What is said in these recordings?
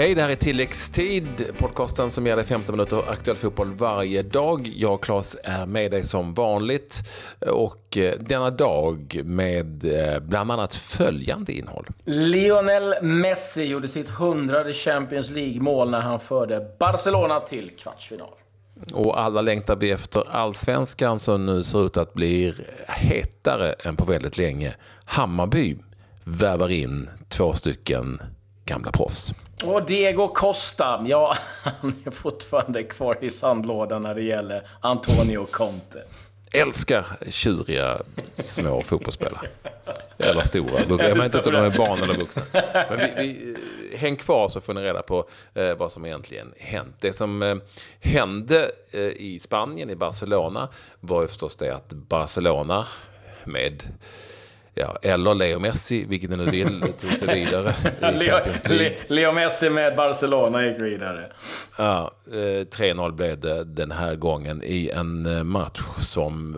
Hej, det här är Tilläggstid, podcasten som ger dig 15 minuter aktuell fotboll varje dag. Jag och Claes är med dig som vanligt och eh, denna dag med eh, bland annat följande innehåll. Lionel Messi gjorde sitt hundrade Champions League-mål när han förde Barcelona till kvartsfinal. Och alla längtar vi efter allsvenskan som nu ser ut att bli hetare än på väldigt länge. Hammarby värvar in två stycken gamla proffs. Och Diego Costa, ja, han är fortfarande kvar i sandlådan när det gäller Antonio Conte. Älskar tjuriga små fotbollsspelare. Eller stora. Jag vet inte om de är barn eller vuxna. Men vi, vi, häng kvar så får ni reda på eh, vad som egentligen hänt. Det som eh, hände eh, i Spanien, i Barcelona, var ju förstås det att Barcelona med ja, eller Leo Messi, vilket ni nu vill, tog sig vidare i Champions League. Leo Messi med Barcelona gick vidare. Ja, 3-0 eh, blev det den här gången i en eh, match som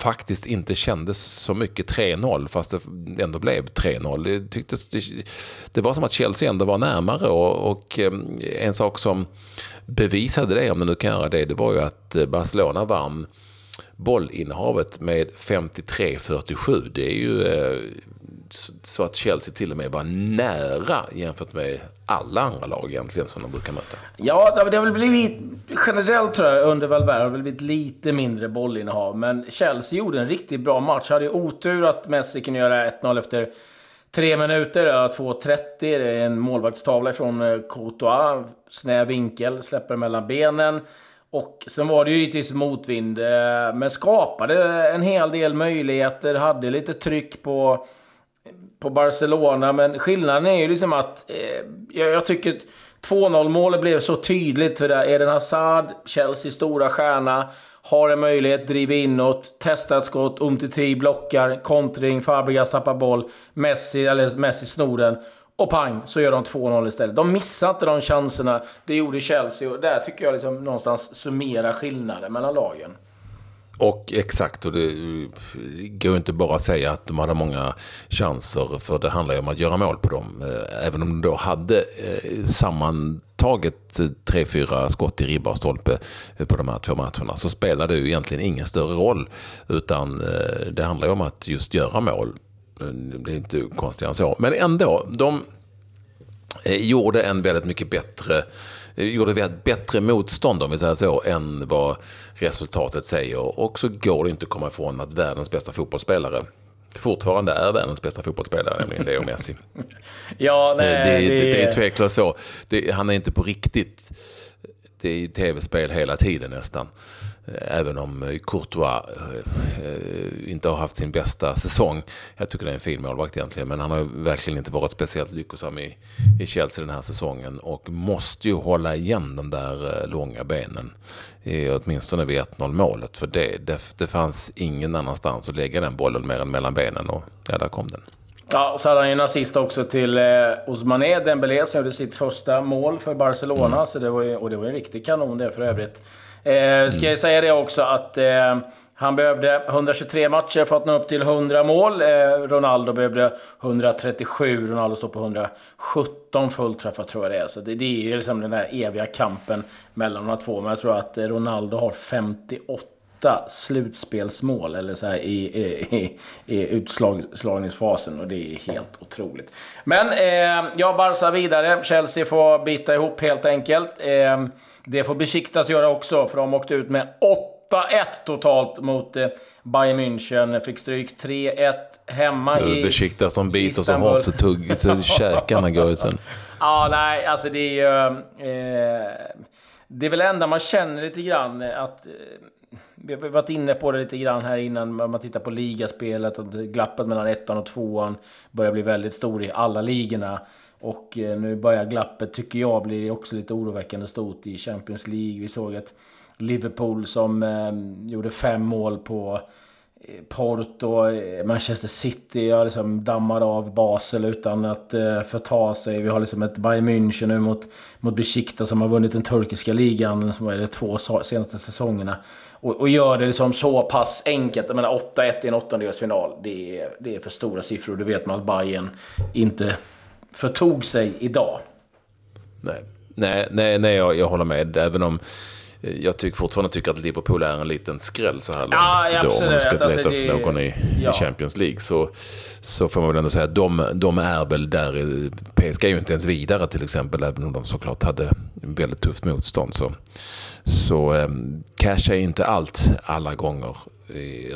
faktiskt inte kändes så mycket 3-0 fast det ändå blev 3-0. Det, tycktes, det, det, var som att Chelsea ändå var närmare och, och, eh, en sak som bevisade det, om det nu kan göra det, det var ju att Barcelona vann bollinnehavet med 53-47. Det är ju eh, så att Chelsea till och med var nära jämfört med alla andra lag egentligen som de brukar möta. Ja, det har väl blivit generellt tror jag under Valverde har blivit lite mindre bollinnehav. Men Chelsea gjorde en riktigt bra match. Hade ju otur att Messi kunde göra 1-0 efter tre minuter, 2.30. Det är en målvaktstavla från eh, Courtois. Snäv vinkel, släpper mellan benen. Och sen var det ju givetvis motvind, eh, men skapade en hel del möjligheter, hade lite tryck på, på Barcelona. Men skillnaden är ju liksom att eh, jag, tycker 2-0 målet blev så tydligt. För det Eden Hazard, Chelseas stora stjärna, har en möjlighet, driver inåt, testar ett skott, Umtiti blockar, kontring, Fabregas tappar boll, Messi, eller Messi snor den. Och pang, så gör de 2-0 istället. De missade inte de chanserna. Det gjorde Chelsea och där tycker jag liksom någonstans summerar skillnaden mellan lagen. Och exakt, och det går inte bara att säga att de hade många chanser, för det handlar ju om att göra mål på dem. Eh, även om de då hade eh, sammantaget eh, tre, fyra skott i ribba och stolpe på de här två matcherna, så spelar det ju egentligen ingen större roll. Utan det handlar ju om att just göra mål det är inte konstigare än så. Men ändå, de eh, gjorde en väldigt mycket bättre eh, gjorde ett bättre motstånd om vi säger så än vad resultatet säger. Och så går det inte att komma ifrån att världens bästa fotbollsspelare fortfarande är världens bästa fotbollsspelare, nämligen Leo Messi. ja, nej, det, det, det, det är tveklöst så. Det, han är inte på riktigt. Det är tv-spel hela tiden nästan. Eh, även om Courtois eh, eh, inte har haft sin bästa säsong. Jag tycker det är en fin målvakt egentligen, men han har verkligen inte varit speciellt lyckosam i, i Chelsea den här säsongen och måste ju hålla igen de där långa benen. Åtminstone vid 1-0 målet, för det, det, det fanns ingen annanstans att lägga den bollen mer än mellan benen och ja, där kom den. Ja, och så hade han ju en assist också till eh, Ousmane Dembélé som gjorde sitt första mål för Barcelona. Mm. Så det var ju, och det var en riktig kanon det för övrigt. Eh, ska jag säga det också att eh, han behövde 123 matcher för att nå upp till 100 mål. Eh, Ronaldo behövde 137. Ronaldo står på 117 fullträffar tror jag det är. Så det, det är liksom den där eviga kampen mellan de två. Men jag tror att Ronaldo har 58 slutspelsmål eller så i, i, i utslagningsfasen och det är helt otroligt. Men eh, ja, Barca vidare. Chelsea får bita ihop helt enkelt. Eh, det får Besiktas göra också, för de åkte ut med 8-1 totalt mot eh, Bayern München. Fick stryk 3-1 hemma i Besiktas som biter så hårt så, tugg, så käkarna går ut sen. Ja, nej, alltså det är ju... Eh, det är väl enda man känner lite grann att... Vi har varit inne på det lite grann här innan man tittar på ligaspelet. Att glappet mellan ettan och tvåan börjar bli väldigt stor i alla ligorna. Och eh, nu börjar glappet, tycker jag, bli också lite oroväckande stort i Champions League. Vi såg ett Liverpool som eh, gjorde fem mål på Eh, Porto, eh, Manchester City har liksom dammar av Basel utan att eh, förta sig. Vi har liksom ett Bayern München nu mot, mot Besiktas som har vunnit den turkiska ligan som är de två senaste säsongerna. Och, och gör det liksom så pass enkelt. Jag menar 8-1 i en åttondelsfinal. Det är, det är för stora siffror. Det vet man att Bayern inte förtog sig idag. Nej, nej, nej, nej jag, jag håller med. Även om jag tycker fortfarande tycker att Liverpool är en liten skräll så här långt. Ja, då, om man ska leta Alltså, efter det- någon i, ja. i Champions League så, så får man väl ändå säga att de, de är väl där. PSG är ju inte ens vidare till exempel, även om de såklart hade väldigt tufft motstånd. Så, så um, cash är inte allt alla gånger.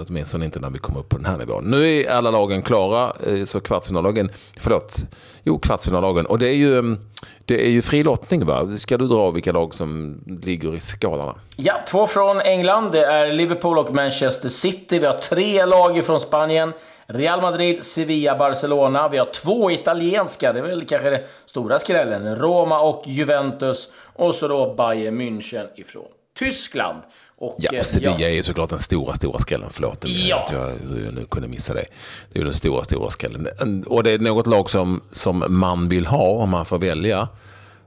Åtminstone inte när vi kommer upp på den här nivån. Nu är alla lagen klara, eh, så kvartsfinallagen, förlåt, jo kvartsfinallagen. Och det är ju, mm, det är ju fri lottning va? Ska du dra vilka lag som ligger i skalarna? Ja, två från England. Det är Liverpool och Manchester City. Vi har tre lag från Spanien. Real Madrid, Sevilla, Barcelona. Vi har två italienska. Det är väl kanske den stora skrällen. Roma och Juventus. Och så då Bayern München ifrån Tyskland. Och, Ja, eh, och Sevilla är ju såklart den stora, stora skrällen. Förlåt Ja. att jag jag nu kunde missa det. Det är ju den stora, stora skrällen. Och det är något lag som, som man vill ha om man får välja.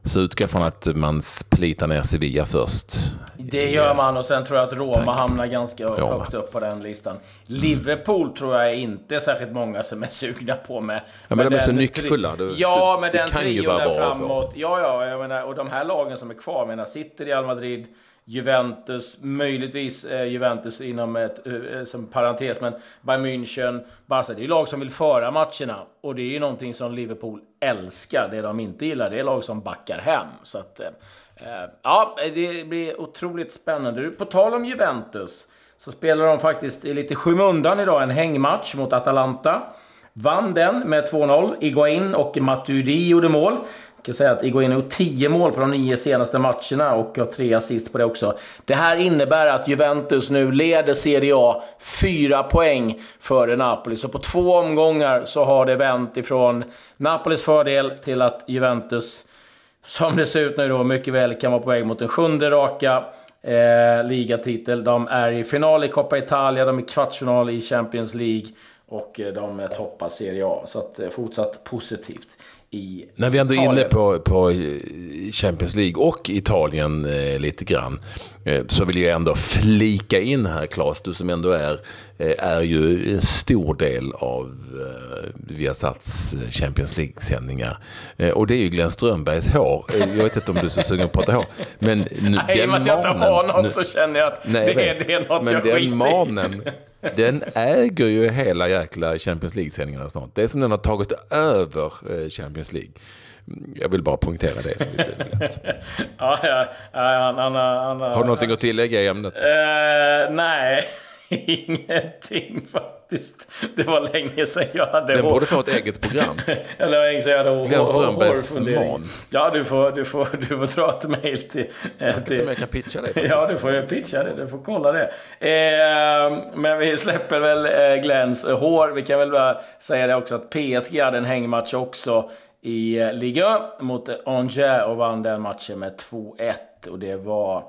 Så utgår från att man plitar ner Sevilla först. Det gör man och sen tror jag att Roma hamnar ganska Roma. högt upp på den listan. Liverpool tror jag inte är särskilt många som är sugna på med. Ja, men de är så nyckfulla. Du- ja, du- med det den trion där för. framåt. Ja, ja, jag menar, och de här lagen som är kvar, jag menar City, Real Madrid, Juventus, möjligtvis eh, Juventus inom ett, eh, eh, som parentes, men Bayern München, Barca. Det är lag som vill föra matcherna. Och det är ju någonting som Liverpool älskar. Det de inte gillar, det är lag som backar hem. Så att, eh, eh ja, det blir otroligt spännande. På tal om Juventus, så spelar de faktiskt i lite skymundan idag en hängmatch mot Atalanta. Vann den med 2-0. Iguain och Matuidi gjorde mål. Kan säga att Iguain har gjort 10 mål på de nio senaste matcherna och har tre assist på det också. Det här innebär att Juventus nu leder Serie A 4 poäng före Napoli. Så på två omgångar så har det vänt ifrån Napolis fördel till att Juventus, som det ser ut nu då, mycket väl kan vara på väg mot en sjunde raka eh, ligatitel. De är i final i Coppa Italia, de är i kvartsfinal i Champions League och eh, de eh, toppar Serie A. Så att, eh, fortsatt positivt i När vi ändå är inne på, på Champions League och Italien eh, lite grann. Eh, så vill jag ändå flika in här Claes, du som ändå är, eh, är ju en stor del av eh, Viasats eh, Champions League-sändningar. Eh, och det är ju Glenn Strömbergs hår. Eh, jag vet inte om du är så sugen på att prata hår. Men nu, Nej, I och med att jag inte har något nu- så känner jag att Nej, det, är, det är något Men jag skiter den i. den äger ju hela jäkla Champions League-sändningarna snart. Det är som den har tagit över eh, Champions League. Mm, Jag vill bara poängtera det lite lätt. Ja, ja, ja, han, han, han, Har du någonting att tillägga i ämnet? Eh, nej, ingenting faktiskt. Det var länge sedan jag hade Den hår- borde få ett eget program. Eller länge sedan jag hade hår- Glenn hår- Strömbergs man. Ja, du får, du, får, du får dra ett mejl till... eh, Jag ska se till om jag kan pitcha det faktiskt. Ja, du får pitcha det. Du får kolla det. Eh, men vi släpper väl eh, Glenns hår. Vi kan väl bara säga det också att PSG hade en hängmatch också i eh, Ligue 1 mot Angers och vann den matchen med 2-1. Och det var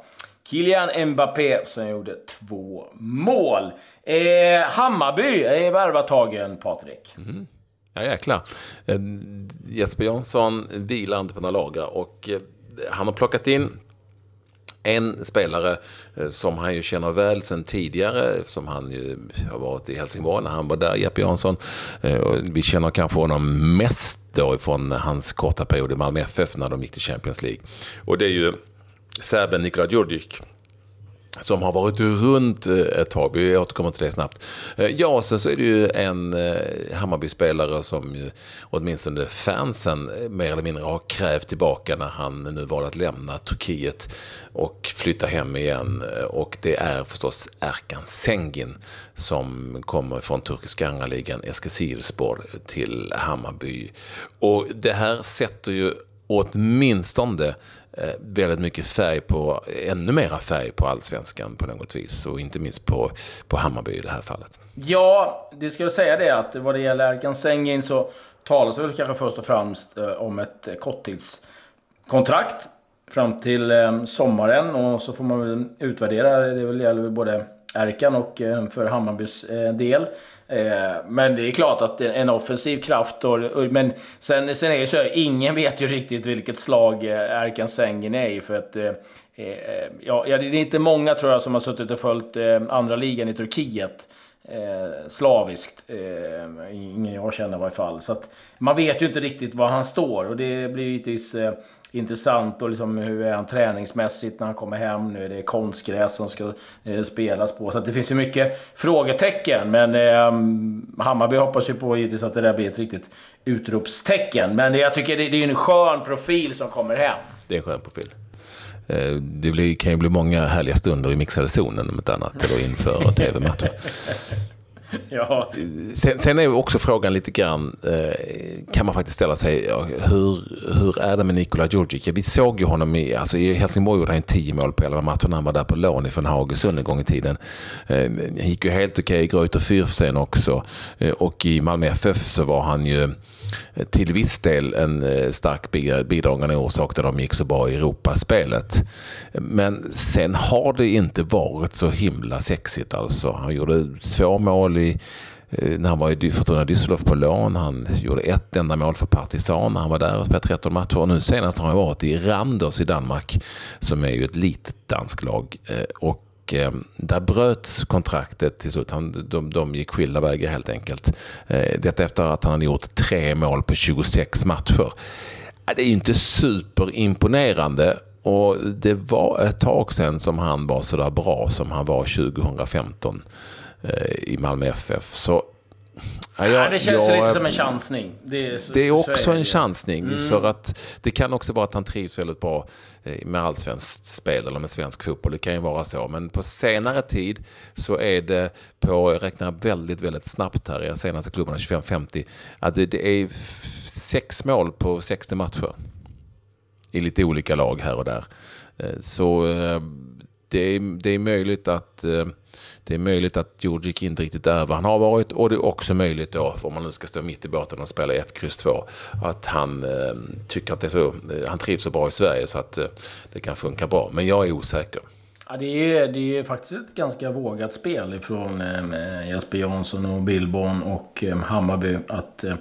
Kylian Mbappé som gjorde två mål. Eh, Hammarby är värvatagen, Patrik. Mm. Ja, jäklar. Eh, Jesper Jansson vilar inte på några lagrar och eh, han har plockat in en spelare eh, som han ju känner väl sedan tidigare, som han ju har varit i Helsingborg när han var där, Jeppe Jansson. Eh, vi känner kanske honom mest då ifrån hans korta period i Malmö FF när de gick till Champions League. Och det är ju serben Nikola Djurdjic som har varit runt eh, ett tag. Vi återkommer till det snabbt. Eh, ja, sen så är det ju en eh, Hammarby-spelare som ju, åtminstone fansen mer eller mindre har krävt tillbaka när han nu valde att lämna Turkiet och flytta hem igen. Och det är förstås Erkan Sengin som kommer från turkiska andra ligan Eskilstuna till Hammarby. Och det här sätter ju åtminstone Eh, väldigt mycket färg på, ännu mera färg på allsvenskan på något vis. Och inte minst på, på Hammarby i det här fallet. Ja, det ska jag säga det att vad det gäller Erkan Sengin så talas det väl kanske först och främst eh, om ett eh, korttidskontrakt fram till sommaren och så får man väl utvärdera. Det gäller väl både Erkan och eh, för Hammarbys eh, del. Eh, men det är klart att en offensiv kraft. Och, men sen, sen är det så ingen vet ju riktigt vilket slag Erkan Sengin är i. För att, ja, det är inte många tror jag som har suttit och följt andra ligan i Turkiet eh, slaviskt. Eh, ingen jag känner i varje fall. Så att man vet ju inte riktigt var han står och det blir givetvis eh, intressant. Och liksom, hur är han träningsmässigt när han kommer hem? Nu är det konstgräs som ska eh, spelas på. Så det finns ju mycket frågetecken. Men eh, Hammarby hoppas ju på givetvis att det där blir ett riktigt utropstecken. Men jag tycker det, det är en skön profil som kommer hem. Det är en skön profil. Eh, det blir, kan ju bli många härliga stunder i mixade zonen om ett annat, eller inför tv-matcher. Ja. Sen, sen, är också frågan lite grann, eh, kan man faktiskt ställa sig, hur, hur är det med Nikola Djurdjic? Vi såg ju honom i, alltså i Helsingborg gjorde han tio mål på 11 matcher när han var där på lån ifrån Hagesund en gång i tiden. Han gick ju helt okej i Greuter Fürth också eh, och i Malmö FF så var han ju Eh, till viss del en eh, stark bidragande orsak till att de gick så bra i Europaspelet. Men sen har det inte varit så himla sexigt alltså. Han gjorde två mål i eh, när han var i Fortuna Düsseldorf på lån. Han gjorde ett enda mål för Partisan när han var där och spelade 13 matcher. Och nu senast har han varit i Randers i Danmark som är ju ett litet danskt lag. Och och eh, där bröts kontraktet till slut. Han, de, de gick skilda vägar helt enkelt. Eh, detta efter att han hade gjort tre mål på 26 matcher. Det är inte superimponerande och det var ett tag sedan som han var så där bra som han var 2015 eh, i Malmö FF. Så Ja, jag, det känns jag, lite som en chansning. Det är, det är också är det. en chansning. Mm. För att det kan också vara att han trivs väldigt bra eh, med allsvenskt spel eller med svensk fotboll. Det kan ju vara så. Men på senare tid så är det på, jag räknar väldigt, väldigt snabbt här, i senaste klubbarna 25-50, att det, det är sex mål på 60 matcher. I lite olika lag här och där. Eh, så eh, det är, det är möjligt att eh, det är möjligt att Djurdjic inte riktigt är vad han har varit och det är också möjligt då, om man nu ska stå mitt i båten och spela 1, kryss 2, att han eh, tycker att det är så, eh, han trivs så bra i Sverige så att eh, det kan funka bra. Men jag är osäker. Ja, det, är, det är faktiskt ett ganska vågat spel från eh, Jesper Jansson och Billborn och eh, Hammarby att eh,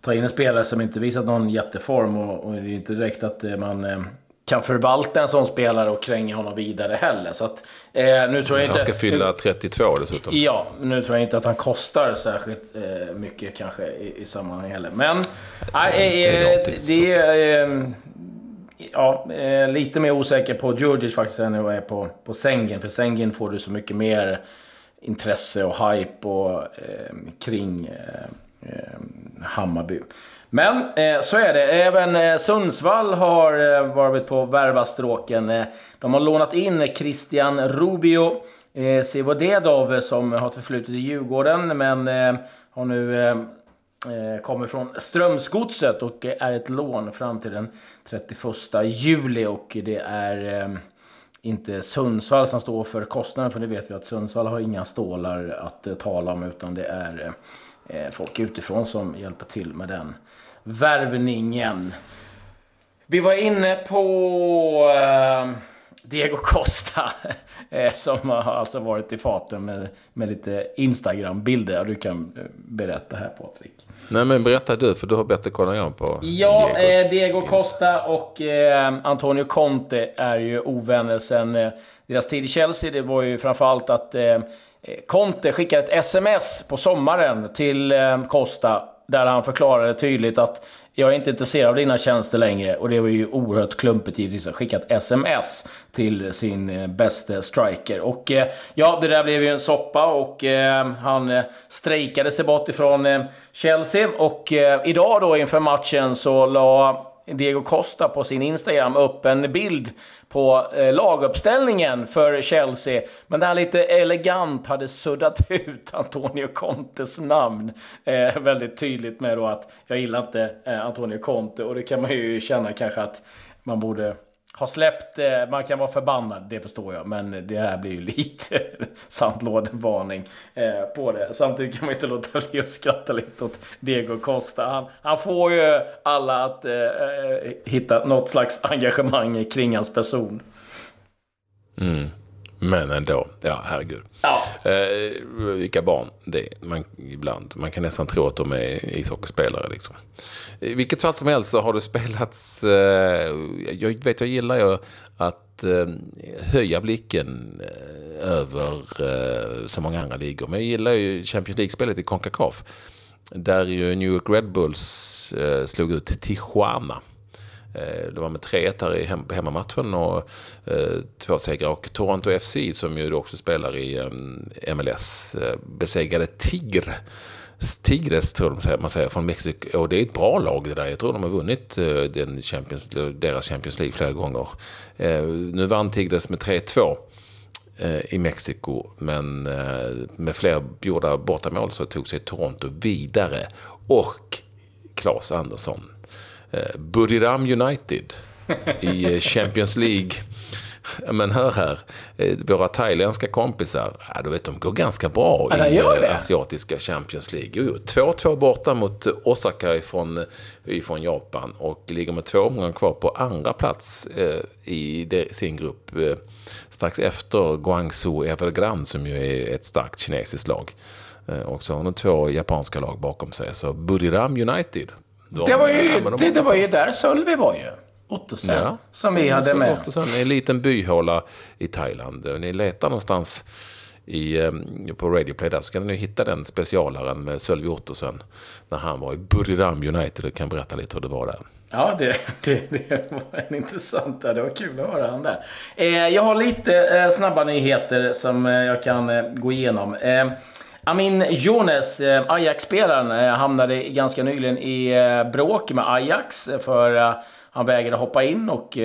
ta in en spelare som inte visat någon jätteform och, och det är inte direkt att eh, man eh, kan förvalta en sån spelare och kränga honom vidare heller. Så att, eh, nu tror jag inte, han ska fylla 32 dessutom. Ja, nu tror jag inte att han kostar särskilt eh, mycket kanske i, i sammanhang heller. Men eh, det är, är eh, ja, eh, lite mer osäker på Djurdjic faktiskt än jag är på, på Sengen. För Sengen får du så mycket mer intresse och hype och, eh, kring Hammarby. Men eh, så är det. Även eh, Sundsvall har eh, varit på värvastråken. Eh, de har lånat in Christian Rubio eh, Sivodedov eh, som har ett förflutet i Djurgården men eh, har nu eh, eh, kommer från Strömsgodset och är ett lån fram till den 31 juli och det är eh, inte Sundsvall som står för kostnaden för det vet vi att Sundsvall har inga stålar att tala om utan det är folk utifrån som hjälper till med den värvningen. Vi var inne på uh, Diego Costa. Eh, som har alltså varit i faten med, med lite Instagram-bilder. Du kan eh, berätta här Patrik. Nej men berätta du, för du har bättre koll än jag på Ja, eh, Diego Costa och eh, Antonio Conte är ju ovänner sen eh, deras tid i Chelsea. Det var ju framförallt att eh, Eh, Conte skickade ett sms på sommaren till eh, Costa där han förklarade tydligt att jag är inte intresserad av dina tjänster längre. Och det var ju oerhört klumpigt givetvis att skicka ett sms till sin eh, bästa striker. Och eh, ja, det där blev ju en soppa och eh, han eh, strejkade sig bort ifrån Chelsea. Och idag då inför matchen så la Diego Costa på sin Instagram upp en bild på eh, laguppställningen för Chelsea. Men där han lite elegant hade suddat ut Antonio Contes namn. Eh, väldigt tydligt med då att jag gillar inte eh, Antonio Conte och det kan man ju känna kanske att man borde har släppt, eh, man kan vara förbannad, det förstår jag. Men det här blir ju lite sandlådevarning eh, på det. Samtidigt kan man inte låta bli att skratta lite åt Diego Costa. Han, han får ju alla att eh, eh hitta något slags engagemang kring hans person. Mm. Men ändå, ja herregud. Ja. Eh, vilka barn det är. Man, ibland. Man kan nästan tro att de är ishockeyspelare. Liksom. I vilket fall som helst så har det spelats... Eh, jag vet, jag gillar ju att eh, höja blicken eh, över eh, så många andra ligor. Men jag gillar ju Champions League-spelet i Concacaf. Där ju New York Red Bulls eh, slog ut Tijuana Eh, det var med 3-1 här i hem, hemmamatchen och eh, två segrar. Och Toronto FC som ju också spelar i eh, MLS eh, besegrade Tigre. Tigres tror de man säger från Mexiko. Och det är ett bra lag det där. Jag tror de har vunnit eh, den Champions, deras Champions League flera gånger. Nu vann Tigres med 3-2 i Mexiko. Men med fler gjorda bortamål så tog sig Toronto vidare. Och Claes Andersson Buriram United i eh, Champions League. Men hör här, eh, våra thailändska kompisar, ja, du vet, de går ganska bra ja, i asiatiska Champions League. Jo, 2-2 borta mot Osaka ifrån, ifrån Japan och ligger med två omgångar kvar på andra plats eh, i det, sin grupp. Eh, strax efter Guangzhou Evergrande som ju är ett starkt kinesiskt lag. Eh, och så har de två japanska lag bakom sig. Så Buriram United, det var ju, de det, det var ju där Sölvi var ju. Ottosson. Ja, som vi hade med. Ottosson, en liten byhåla i Thailand. Ni letar någonstans i, eh, på Radioplay där så kan ni hitta den specialaren med Sölvi Ottosson. När han var i Buriram United. Jag kan berätta lite hur det var där. Ja, det, det, det var en intressant. Det var kul att höra han där. Eh, jag har lite eh, snabba nyheter som eh, jag kan gå igenom. Amin Jones, eh, Ajax-spelaren, eh, hamnade ganska nyligen i eh, bråk med Ajax för han vägrade hoppa in och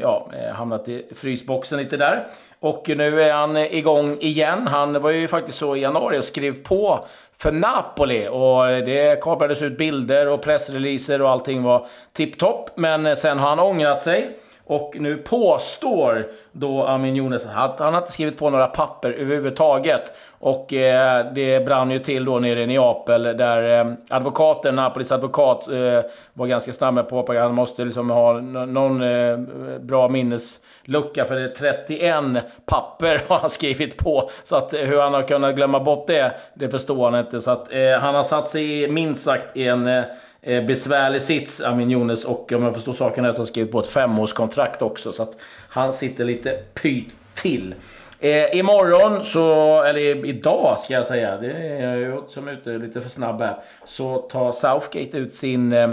ja, hamnat i frysboxen lite där. Och nu är han igång igen. Han var ju faktiskt så i januari och skrev på för Napoli. Och det kablades ut bilder och pressreleaser och allting var tipptopp. Men sen har han ångrat sig. Och nu påstår då Amin Younes att han inte skrivit på några papper överhuvudtaget. Och eh, det brann ju till då nere i Neapel där eh, advokaten, Napolis advokat, eh, var ganska snabb med att påpeka att han måste liksom ha någon eh, bra minneslucka för det är 31 papper har han skrivit på. Så att eh, hur han har kunnat glömma bort det, det förstår han inte. Så att eh, han har satt sig minst sagt i en eh, eh, besvärlig sits, Amin Younes. Och om jag förstår saken rätt har han skrivit på ett femårskontrakt också. Så att han sitter lite pyrt till. Eh, imorgon, så, eller idag ska jag säga, det är jag som är ute lite för snabb här, så tar Southgate ut sin eh,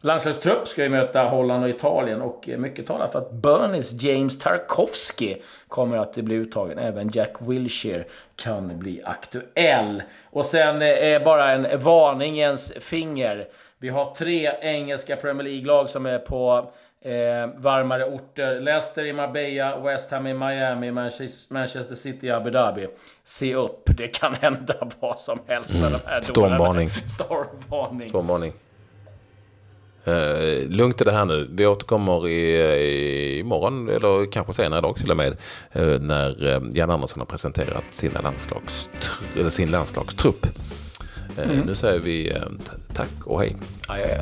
landslagstrupp. Ska ju möta Holland och Italien och eh, mycket talar för att Bernies James Tarkovsky kommer att bli uttagen. Även Jack Wilshere kan bli aktuell. Och sen eh, bara en varningens finger. Vi har tre engelska Premier League-lag som är på eh, varmare orter. Leicester i Marbella, West Ham i Miami, Manchester City i Abu Dhabi. Se upp, det kan hända vad som helst. Mm. De här Stormvarning. Stormvarning. Stormvarning. Uh, lugnt är det här nu. Vi återkommer i, i imorgon, eller kanske senare idag till och med, uh, när uh, Jan Andersson har presenterat sina landslagstr- sin landslagstrupp. Eh, mm. Nu säger vi eh, tack och hej. Aj.